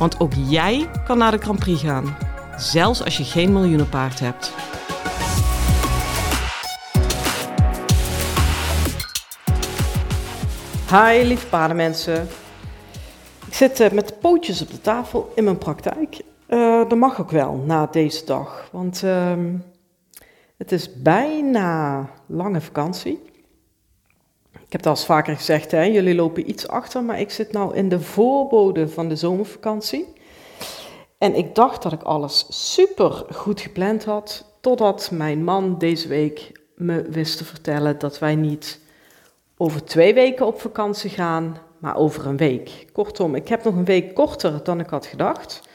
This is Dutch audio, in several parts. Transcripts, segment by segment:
Want ook jij kan naar de Grand Prix gaan, zelfs als je geen miljoenenpaard hebt. Hi lieve paardenmensen. Ik zit uh, met pootjes op de tafel in mijn praktijk. Uh, dat mag ook wel na deze dag, want uh, het is bijna lange vakantie. Ik heb het al eens vaker gezegd, hè, jullie lopen iets achter, maar ik zit nou in de voorbode van de zomervakantie. En ik dacht dat ik alles super goed gepland had, totdat mijn man deze week me wist te vertellen dat wij niet over twee weken op vakantie gaan, maar over een week. Kortom, ik heb nog een week korter dan ik had gedacht.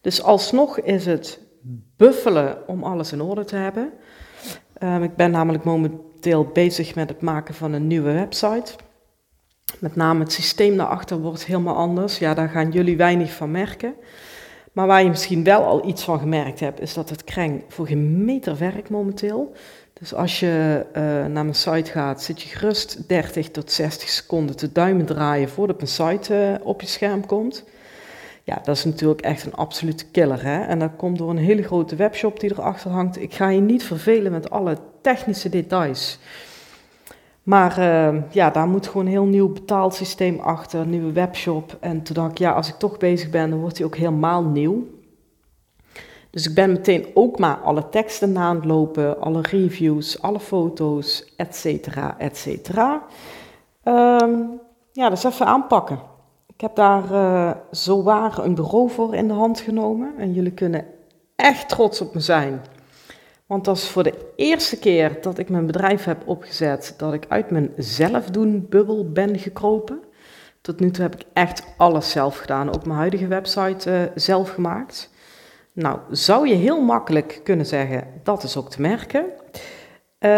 Dus alsnog is het buffelen om alles in orde te hebben. Um, ik ben namelijk momenteel bezig met het maken van een nieuwe website. Met name het systeem daarachter wordt helemaal anders. Ja, daar gaan jullie weinig van merken. Maar waar je misschien wel al iets van gemerkt hebt, is dat het kreng voor geen meter werkt momenteel. Dus als je uh, naar mijn site gaat, zit je gerust 30 tot 60 seconden te duimen draaien voordat mijn site uh, op je scherm komt. Ja, dat is natuurlijk echt een absolute killer. Hè? En dat komt door een hele grote webshop die erachter hangt. Ik ga je niet vervelen met alle technische details. Maar uh, ja, daar moet gewoon een heel nieuw betaalsysteem achter, een nieuwe webshop. En toen dacht ik, ja, als ik toch bezig ben, dan wordt die ook helemaal nieuw. Dus ik ben meteen ook maar alle teksten na aan het lopen, alle reviews, alle foto's, et cetera, et cetera. Um, ja, dus even aanpakken. Ik heb daar uh, zowaar een bureau voor in de hand genomen. En jullie kunnen echt trots op me zijn. Want dat is voor de eerste keer dat ik mijn bedrijf heb opgezet, dat ik uit mijn zelfdoen-bubbel ben gekropen. Tot nu toe heb ik echt alles zelf gedaan, ook mijn huidige website uh, zelf gemaakt. Nou, zou je heel makkelijk kunnen zeggen, dat is ook te merken. Uh,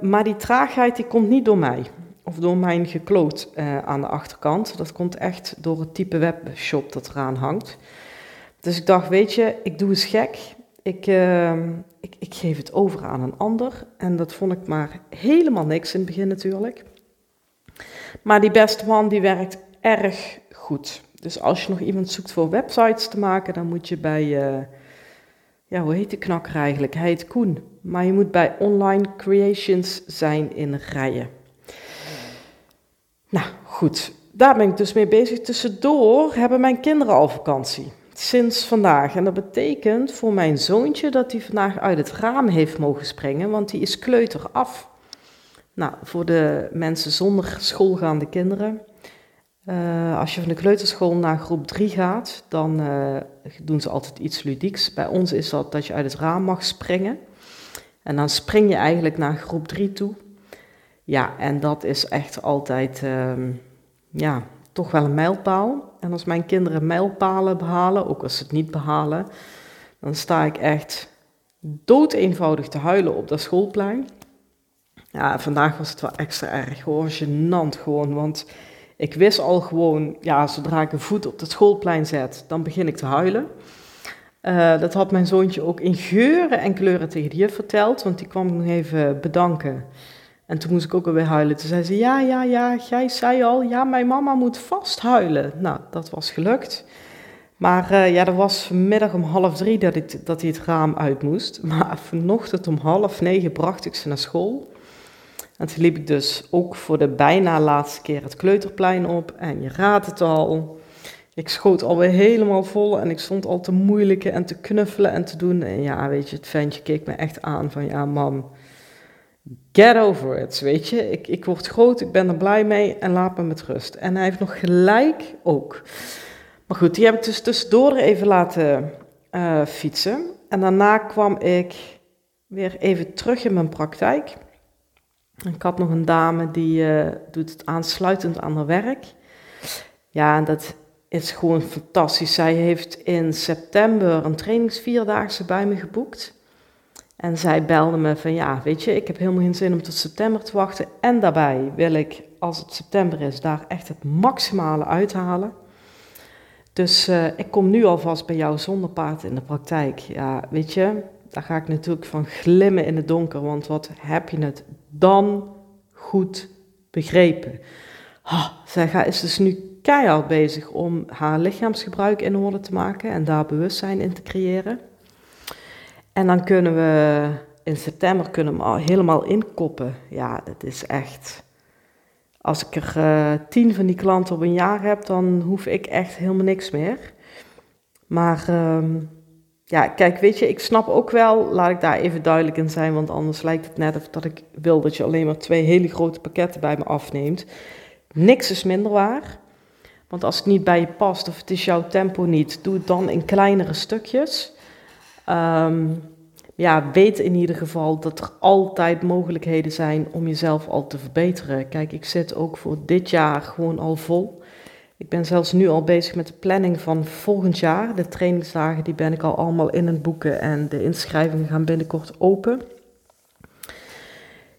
maar die traagheid die komt niet door mij of door mijn gekloot uh, aan de achterkant. Dat komt echt door het type webshop dat eraan hangt. Dus ik dacht, weet je, ik doe eens gek. Ik, uh, ik, ik geef het over aan een ander. En dat vond ik maar helemaal niks in het begin natuurlijk. Maar die beste man die werkt erg goed. Dus als je nog iemand zoekt voor websites te maken, dan moet je bij, uh, ja, hoe heet de knakker eigenlijk? Hij heet Koen. Maar je moet bij Online Creations zijn in Rijen. Nou goed, daar ben ik dus mee bezig. Tussendoor hebben mijn kinderen al vakantie. Sinds vandaag. En dat betekent voor mijn zoontje dat hij vandaag uit het raam heeft mogen springen, want die is kleuter af. Nou, voor de mensen zonder schoolgaande kinderen. Uh, als je van de kleuterschool naar groep 3 gaat, dan uh, doen ze altijd iets ludieks. Bij ons is dat dat je uit het raam mag springen. En dan spring je eigenlijk naar groep 3 toe. Ja, en dat is echt altijd, uh, ja, toch wel een mijlpaal. En als mijn kinderen mijlpalen behalen, ook als ze het niet behalen, dan sta ik echt dood eenvoudig te huilen op dat schoolplein. Ja, vandaag was het wel extra erg, gewoon gênant gewoon, want ik wist al gewoon, ja, zodra ik een voet op het schoolplein zet, dan begin ik te huilen. Uh, dat had mijn zoontje ook in geuren en kleuren tegen de verteld, want die kwam nog even bedanken. En toen moest ik ook alweer huilen. Toen zei ze, ja, ja, ja, jij zei al, ja, mijn mama moet vast huilen. Nou, dat was gelukt. Maar uh, ja, dat was vanmiddag om half drie dat, ik, dat hij het raam uit moest. Maar vanochtend om half negen bracht ik ze naar school. En toen liep ik dus ook voor de bijna laatste keer het kleuterplein op. En je raadt het al. Ik schoot alweer helemaal vol en ik stond al te moeilijken en te knuffelen en te doen. En ja, weet je, het ventje keek me echt aan van, ja, mam Get over it, weet je. Ik, ik word groot, ik ben er blij mee en laat me met rust. En hij heeft nog gelijk ook. Maar goed, die heb ik dus tussendoor even laten uh, fietsen. En daarna kwam ik weer even terug in mijn praktijk. Ik had nog een dame die uh, doet het aansluitend aan haar werk. Ja, en dat is gewoon fantastisch. Zij heeft in september een trainingsvierdaagse bij me geboekt. En zij belde me van ja, weet je, ik heb helemaal geen zin om tot september te wachten. En daarbij wil ik, als het september is, daar echt het maximale uithalen. Dus uh, ik kom nu alvast bij jou zonder paard in de praktijk. Ja, weet je, daar ga ik natuurlijk van glimmen in het donker. Want wat heb je het dan goed begrepen? Oh, zij is dus nu keihard bezig om haar lichaamsgebruik in orde te maken en daar bewustzijn in te creëren. En dan kunnen we in september kunnen we al helemaal inkoppen. Ja, dat is echt. Als ik er uh, tien van die klanten op een jaar heb, dan hoef ik echt helemaal niks meer. Maar uh, ja, kijk, weet je, ik snap ook wel, laat ik daar even duidelijk in zijn, want anders lijkt het net of dat ik wil dat je alleen maar twee hele grote pakketten bij me afneemt. Niks is minder waar. Want als het niet bij je past of het is jouw tempo niet, doe het dan in kleinere stukjes. Um, ja, weet in ieder geval dat er altijd mogelijkheden zijn om jezelf al te verbeteren. Kijk, ik zit ook voor dit jaar gewoon al vol. Ik ben zelfs nu al bezig met de planning van volgend jaar. De trainingsdagen die ben ik al allemaal in het boeken en de inschrijvingen gaan binnenkort open.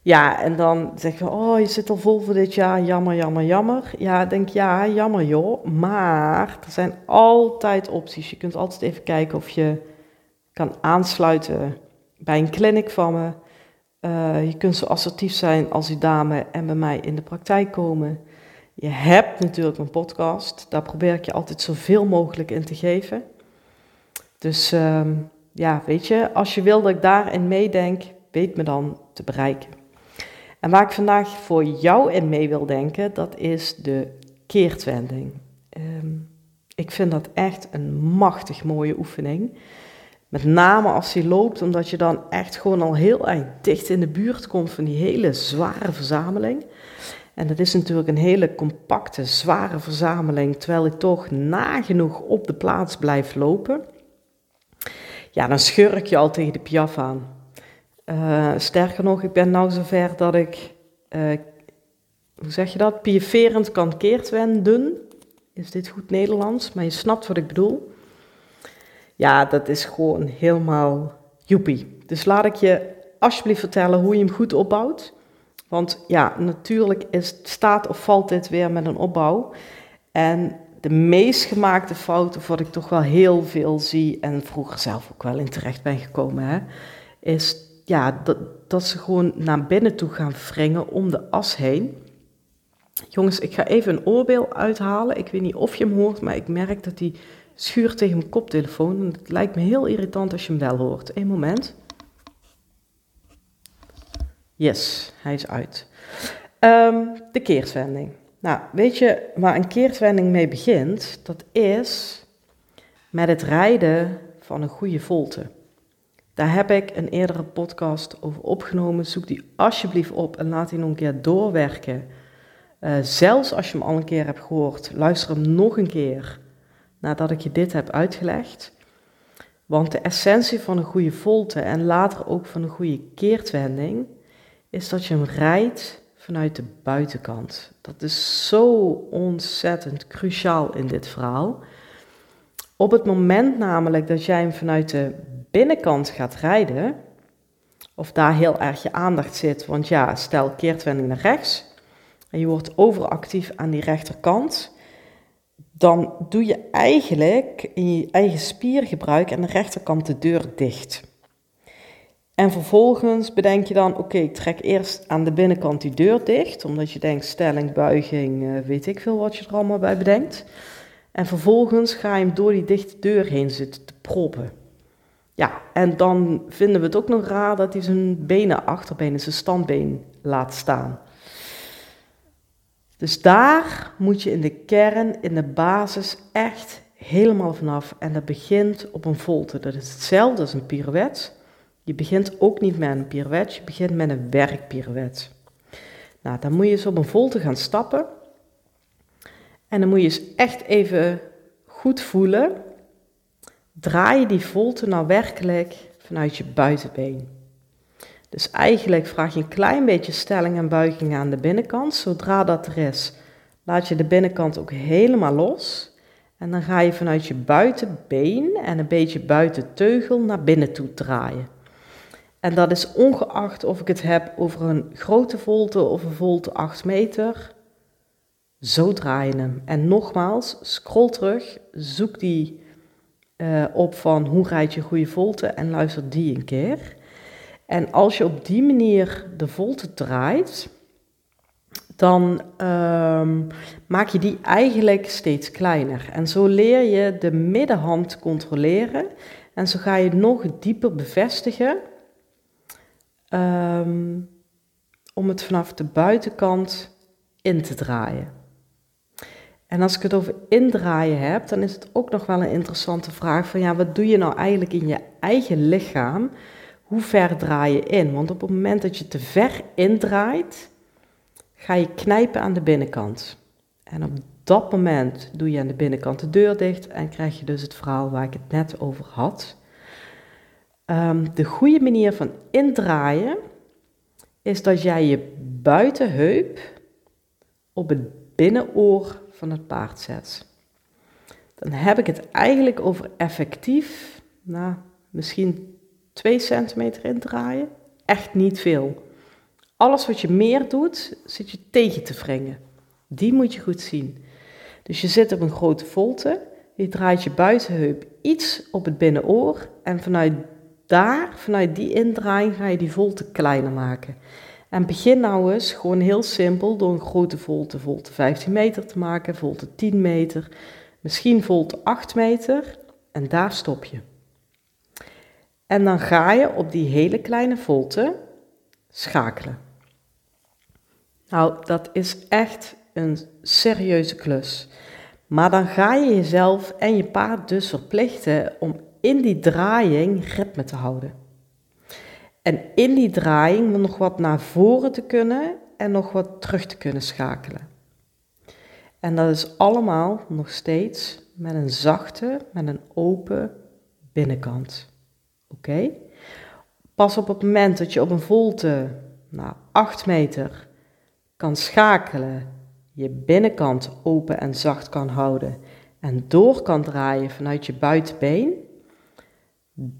Ja, en dan zeg je, oh, je zit al vol voor dit jaar, jammer, jammer, jammer. Ja, denk ja, jammer joh, maar er zijn altijd opties. Je kunt altijd even kijken of je kan aansluiten bij een clinic van me. Uh, je kunt zo assertief zijn als die dame en bij mij in de praktijk komen. Je hebt natuurlijk een podcast, daar probeer ik je altijd zoveel mogelijk in te geven. Dus uh, ja, weet je, als je wil dat ik daarin meedenk, weet me dan te bereiken. En waar ik vandaag voor jou in mee wil denken, dat is de keertwending. Um, ik vind dat echt een machtig mooie oefening. Met name als hij loopt, omdat je dan echt gewoon al heel erg dicht in de buurt komt van die hele zware verzameling. En dat is natuurlijk een hele compacte, zware verzameling, terwijl ik toch nagenoeg op de plaats blijf lopen. Ja, dan schurk je al tegen de piaf aan. Uh, sterker nog, ik ben nou zover dat ik, uh, hoe zeg je dat, piaferend kan keertwenden. Is dit goed Nederlands? Maar je snapt wat ik bedoel. Ja, dat is gewoon helemaal joepie. Dus laat ik je alsjeblieft vertellen hoe je hem goed opbouwt. Want ja, natuurlijk is, staat of valt dit weer met een opbouw. En de meest gemaakte fout, of wat ik toch wel heel veel zie en vroeger zelf ook wel in terecht ben gekomen, hè, is ja, dat, dat ze gewoon naar binnen toe gaan wringen om de as heen. Jongens, ik ga even een oorbeel uithalen. Ik weet niet of je hem hoort, maar ik merk dat hij schuurt tegen mijn koptelefoon. Het lijkt me heel irritant als je hem wel hoort. Eén moment. Yes, hij is uit. Um, de keertwending. Nou, weet je waar een keertwending mee begint? Dat is met het rijden van een goede volte. Daar heb ik een eerdere podcast over opgenomen. Zoek die alsjeblieft op en laat die nog een keer doorwerken. Uh, zelfs als je hem al een keer hebt gehoord, luister hem nog een keer nadat ik je dit heb uitgelegd. Want de essentie van een goede volte en later ook van een goede keertwending is dat je hem rijdt vanuit de buitenkant. Dat is zo ontzettend cruciaal in dit verhaal. Op het moment namelijk dat jij hem vanuit de binnenkant gaat rijden, of daar heel erg je aandacht zit, want ja, stel keertwending naar rechts en je wordt overactief aan die rechterkant, dan doe je eigenlijk in je eigen spiergebruik aan de rechterkant de deur dicht. En vervolgens bedenk je dan, oké, ik trek eerst aan de binnenkant die deur dicht, omdat je denkt stelling, buiging, eh, weet ik veel wat je er allemaal bij bedenkt. En vervolgens ga je hem door die dichte deur heen zitten te proppen. Ja, en dan vinden we het ook nog raar dat hij zijn benen, achterbenen, zijn standbeen laat staan. Dus daar moet je in de kern, in de basis, echt helemaal vanaf. En dat begint op een volte. Dat is hetzelfde als een pirouette. Je begint ook niet met een pirouette, je begint met een werkpirouette. Nou, dan moet je eens op een volte gaan stappen. En dan moet je eens echt even goed voelen. Draai je die volte nou werkelijk vanuit je buitenbeen? Dus eigenlijk vraag je een klein beetje stelling en buiging aan de binnenkant. Zodra dat er is, laat je de binnenkant ook helemaal los. En dan ga je vanuit je buitenbeen en een beetje buiten teugel naar binnen toe draaien. En dat is ongeacht of ik het heb over een grote volte of een volte 8 meter. Zo draai je hem. En nogmaals, scroll terug, zoek die uh, op van hoe rijd je goede volte en luister die een keer. En als je op die manier de volte draait, dan um, maak je die eigenlijk steeds kleiner. En zo leer je de middenhand controleren en zo ga je nog dieper bevestigen um, om het vanaf de buitenkant in te draaien. En als ik het over indraaien heb, dan is het ook nog wel een interessante vraag van ja, wat doe je nou eigenlijk in je eigen lichaam? Hoe ver draai je in? Want op het moment dat je te ver indraait, ga je knijpen aan de binnenkant. En op dat moment doe je aan de binnenkant de deur dicht en krijg je dus het verhaal waar ik het net over had. Um, de goede manier van indraaien is dat jij je buitenheup op het binnenoor van het paard zet. Dan heb ik het eigenlijk over effectief, nou, misschien 2 centimeter indraaien. Echt niet veel. Alles wat je meer doet, zit je tegen te wringen. Die moet je goed zien. Dus je zit op een grote volte, je draait je buitenheup iets op het binnenoor en vanuit daar, vanuit die indraaiing, ga je die volte kleiner maken. En begin nou eens gewoon heel simpel door een grote volte, volte 15 meter te maken, volte 10 meter, misschien volte 8 meter en daar stop je. En dan ga je op die hele kleine volte schakelen. Nou, dat is echt een serieuze klus. Maar dan ga je jezelf en je paard dus verplichten om in die draaiing ritme te houden. En in die draaiing nog wat naar voren te kunnen en nog wat terug te kunnen schakelen. En dat is allemaal nog steeds met een zachte, met een open binnenkant. Oké? Pas op het moment dat je op een volte, nou 8 meter, kan schakelen, je binnenkant open en zacht kan houden en door kan draaien vanuit je buitenbeen,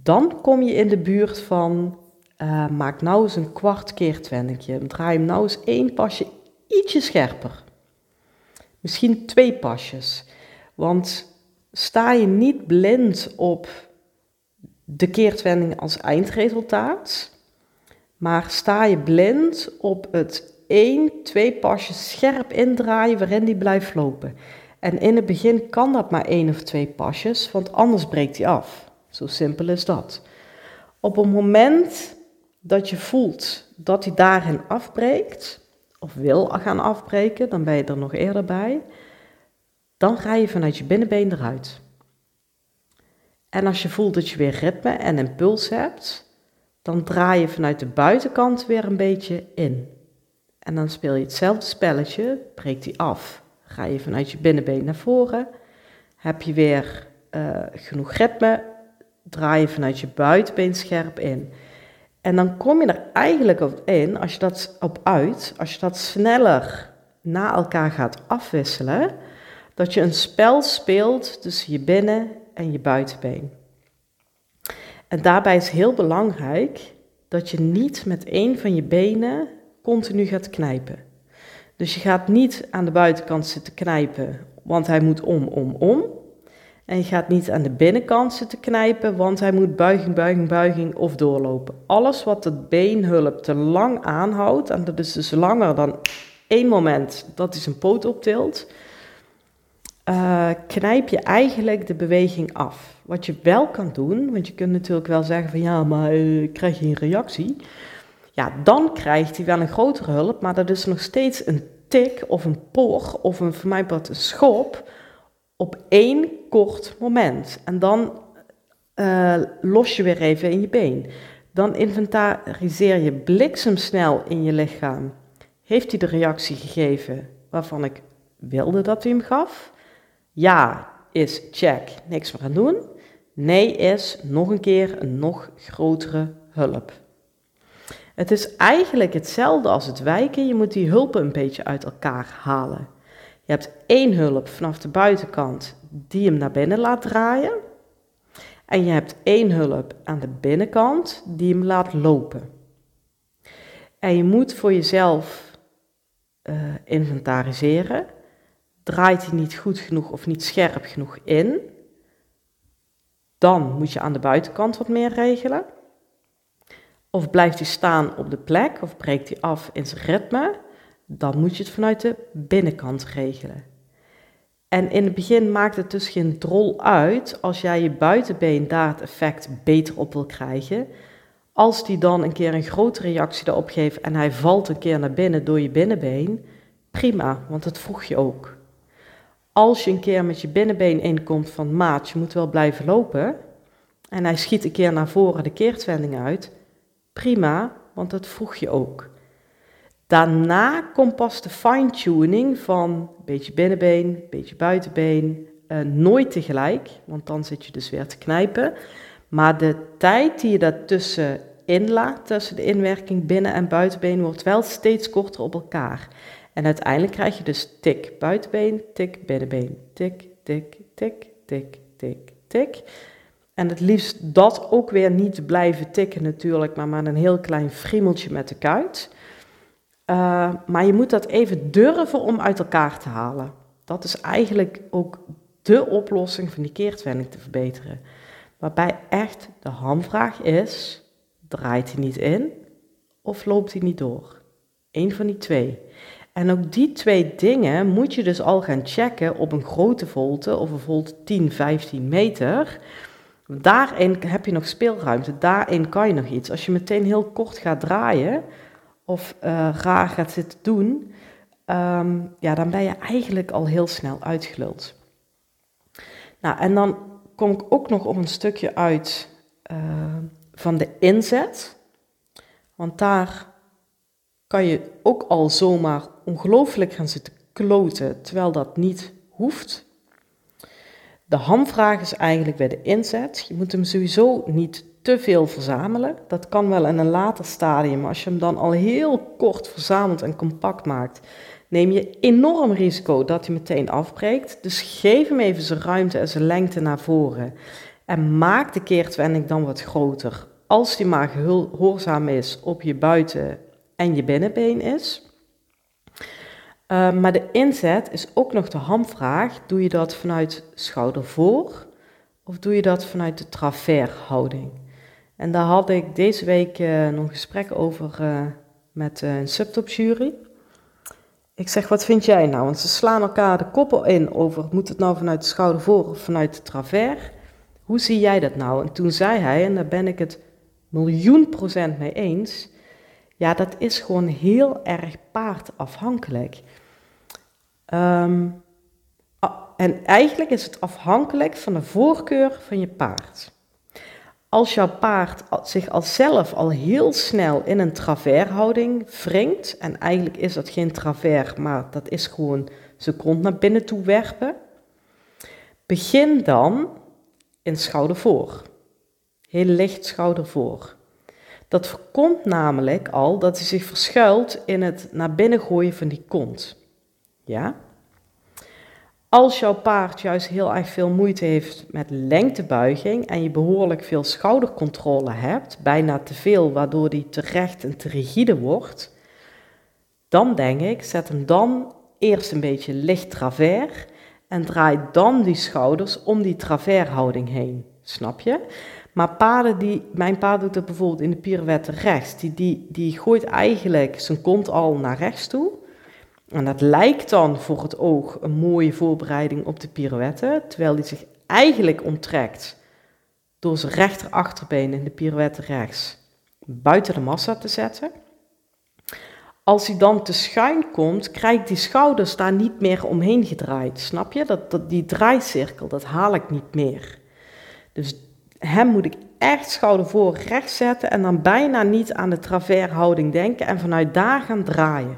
dan kom je in de buurt van uh, maak nou eens een kwart keertwendingje. Draai hem nou eens één pasje ietsje scherper. Misschien twee pasjes. Want sta je niet blind op de keertwending als eindresultaat, maar sta je blind op het één, twee pasjes scherp indraaien waarin die blijft lopen. En in het begin kan dat maar één of twee pasjes, want anders breekt hij af. Zo simpel is dat. Op het moment dat je voelt dat hij daarin afbreekt, of wil gaan afbreken, dan ben je er nog eerder bij, dan ga je vanuit je binnenbeen eruit. En als je voelt dat je weer ritme en impuls hebt, dan draai je vanuit de buitenkant weer een beetje in. En dan speel je hetzelfde spelletje, breekt die af. Ga je vanuit je binnenbeen naar voren, heb je weer uh, genoeg ritme, draai je vanuit je buitenbeen scherp in. En dan kom je er eigenlijk op in, als je dat op uit, als je dat sneller na elkaar gaat afwisselen, dat je een spel speelt tussen je binnen- en je buitenbeen. En daarbij is heel belangrijk dat je niet met één van je benen continu gaat knijpen. Dus je gaat niet aan de buitenkant zitten knijpen, want hij moet om, om, om. En je gaat niet aan de binnenkant zitten knijpen, want hij moet buiging, buiging, buiging of doorlopen. Alles wat het beenhulp te lang aanhoudt, en dat is dus langer dan één moment dat hij zijn poot optilt, uh, knijp je eigenlijk de beweging af. Wat je wel kan doen, want je kunt natuurlijk wel zeggen van ja, maar uh, krijg je een reactie? Ja, dan krijgt hij wel een grotere hulp, maar dat is nog steeds een tik of een por of een, voor mij een schop op één kort moment. En dan uh, los je weer even in je been. Dan inventariseer je bliksemsnel in je lichaam. Heeft hij de reactie gegeven waarvan ik wilde dat hij hem gaf? Ja is check, niks meer aan doen. Nee is nog een keer een nog grotere hulp. Het is eigenlijk hetzelfde als het wijken. Je moet die hulpen een beetje uit elkaar halen. Je hebt één hulp vanaf de buitenkant die hem naar binnen laat draaien. En je hebt één hulp aan de binnenkant die hem laat lopen. En je moet voor jezelf uh, inventariseren. Draait hij niet goed genoeg of niet scherp genoeg in? Dan moet je aan de buitenkant wat meer regelen. Of blijft hij staan op de plek of breekt hij af in zijn ritme? Dan moet je het vanuit de binnenkant regelen. En in het begin maakt het dus geen drol uit als jij je buitenbeen daar het effect beter op wil krijgen. Als die dan een keer een grote reactie daarop geeft en hij valt een keer naar binnen door je binnenbeen, prima, want dat vroeg je ook. Als je een keer met je binnenbeen inkomt van maat, je moet wel blijven lopen, en hij schiet een keer naar voren de keertwending uit, prima, want dat vroeg je ook. Daarna komt pas de fine-tuning van beetje binnenbeen, een beetje buitenbeen, uh, nooit tegelijk, want dan zit je dus weer te knijpen. Maar de tijd die je daartussen inlaat, tussen de inwerking binnen- en buitenbeen, wordt wel steeds korter op elkaar. En uiteindelijk krijg je dus tik buitenbeen, tik binnenbeen, tik, tik, tik, tik, tik, tik. En het liefst dat ook weer niet blijven tikken natuurlijk, maar maar een heel klein friemeltje met de kuit. Uh, maar je moet dat even durven om uit elkaar te halen. Dat is eigenlijk ook de oplossing van die keertwending te verbeteren. Waarbij echt de hamvraag is, draait hij niet in of loopt hij niet door? Eén van die twee. En ook die twee dingen moet je dus al gaan checken op een grote volte of een volte 10, 15 meter. Daarin heb je nog speelruimte, daarin kan je nog iets. Als je meteen heel kort gaat draaien of uh, raar gaat zitten doen, um, ja, dan ben je eigenlijk al heel snel uitgeluld. Nou, en dan kom ik ook nog op een stukje uit uh, van de inzet. Want daar kan je ook al zomaar ongelooflijk gaan zitten kloten, terwijl dat niet hoeft. De hamvraag is eigenlijk bij de inzet. Je moet hem sowieso niet te veel verzamelen. Dat kan wel in een later stadium, maar als je hem dan al heel kort verzamelt en compact maakt, neem je enorm risico dat hij meteen afbreekt. Dus geef hem even zijn ruimte en zijn lengte naar voren. En maak de keertwending dan wat groter. Als die maar gehoorzaam is op je buiten- en je binnenbeen is. Uh, maar de inzet is ook nog de hamvraag. Doe je dat vanuit schouder voor of doe je dat vanuit de travershouding? En daar had ik deze week uh, nog een gesprek over uh, met een subtopjury. Ik zeg, wat vind jij nou? Want ze slaan elkaar de koppel in over, moet het nou vanuit de schouder voor of vanuit de travers? Hoe zie jij dat nou? En toen zei hij, en daar ben ik het miljoen procent mee eens, ja, dat is gewoon heel erg paardafhankelijk. Um, en eigenlijk is het afhankelijk van de voorkeur van je paard. Als jouw paard zich al zelf al heel snel in een travershouding wringt, en eigenlijk is dat geen travers, maar dat is gewoon zijn kont naar binnen toe werpen, begin dan in schouder voor. Heel licht schouder voor. Dat voorkomt namelijk al dat hij zich verschuilt in het naar binnen gooien van die kont. Ja? Als jouw paard juist heel erg veel moeite heeft met lengtebuiging en je behoorlijk veel schoudercontrole hebt, bijna te veel, waardoor die te recht en te rigide wordt, dan denk ik, zet hem dan eerst een beetje licht travers en draai dan die schouders om die travershouding heen. Snap je? Maar paarden die, mijn paard doet dat bijvoorbeeld in de pirouette rechts, die, die, die gooit eigenlijk zijn kont al naar rechts toe. En dat lijkt dan voor het oog een mooie voorbereiding op de pirouette, terwijl die zich eigenlijk onttrekt door zijn rechterachterbeen in de pirouette rechts buiten de massa te zetten. Als hij dan te schuin komt, krijgt die schouders daar niet meer omheen gedraaid. Snap je? Dat, die draaicirkel, dat haal ik niet meer. Dus hem moet ik echt schouder voor rechts zetten en dan bijna niet aan de travershouding denken en vanuit daar gaan draaien.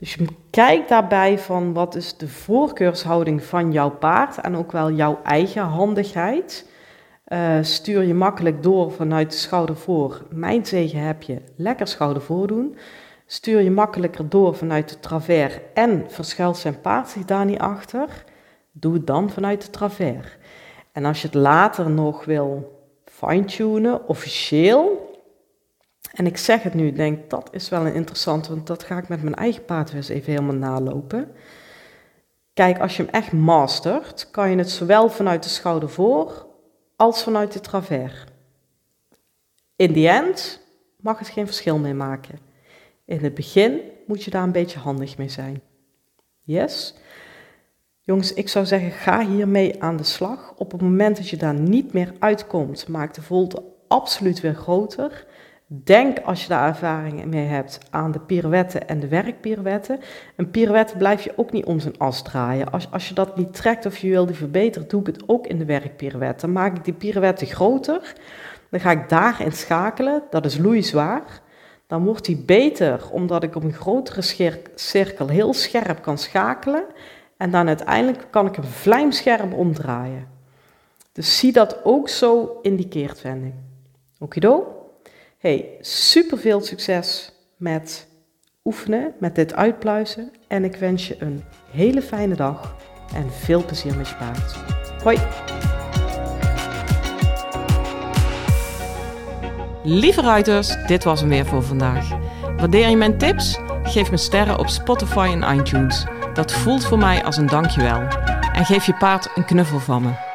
Dus je kijkt daarbij van wat is de voorkeurshouding van jouw paard en ook wel jouw eigen handigheid. Uh, stuur je makkelijk door vanuit de schouder voor. Mijn zegen heb je lekker schouder voor doen. Stuur je makkelijker door vanuit de travers en verschuilt zijn paard zich daar niet achter? Doe het dan vanuit de travers. En als je het later nog wil fine-tunen, officieel, en ik zeg het nu, denk dat is wel een interessant, want dat ga ik met mijn eigen paard eens even helemaal nalopen. Kijk, als je hem echt mastert, kan je het zowel vanuit de schouder voor als vanuit de travers. In the end mag het geen verschil meer maken. In het begin moet je daar een beetje handig mee zijn. Yes? Jongens, ik zou zeggen, ga hiermee aan de slag. Op het moment dat je daar niet meer uitkomt, maak de volte absoluut weer groter. Denk als je daar ervaring mee hebt aan de pirouetten en de werkpirouetten. Een pirouette blijf je ook niet om zijn as draaien. Als, als je dat niet trekt of je wil die verbeteren, doe ik het ook in de werkpirouette. Dan maak ik die pirouette groter. Dan ga ik daarin schakelen. Dat is loeizwaar. Dan wordt die beter omdat ik op een grotere cirkel heel scherp kan schakelen. En dan uiteindelijk kan ik hem vlijmscherp omdraaien. Dus zie dat ook zo in die keertwending. Okido? Hey, super veel succes met oefenen, met dit uitpluizen. En ik wens je een hele fijne dag en veel plezier met je paard. Hoi! Lieve ruiters, dit was hem weer voor vandaag. Waardeer je mijn tips? Geef me sterren op Spotify en iTunes. Dat voelt voor mij als een dankjewel. En geef je paard een knuffel van me.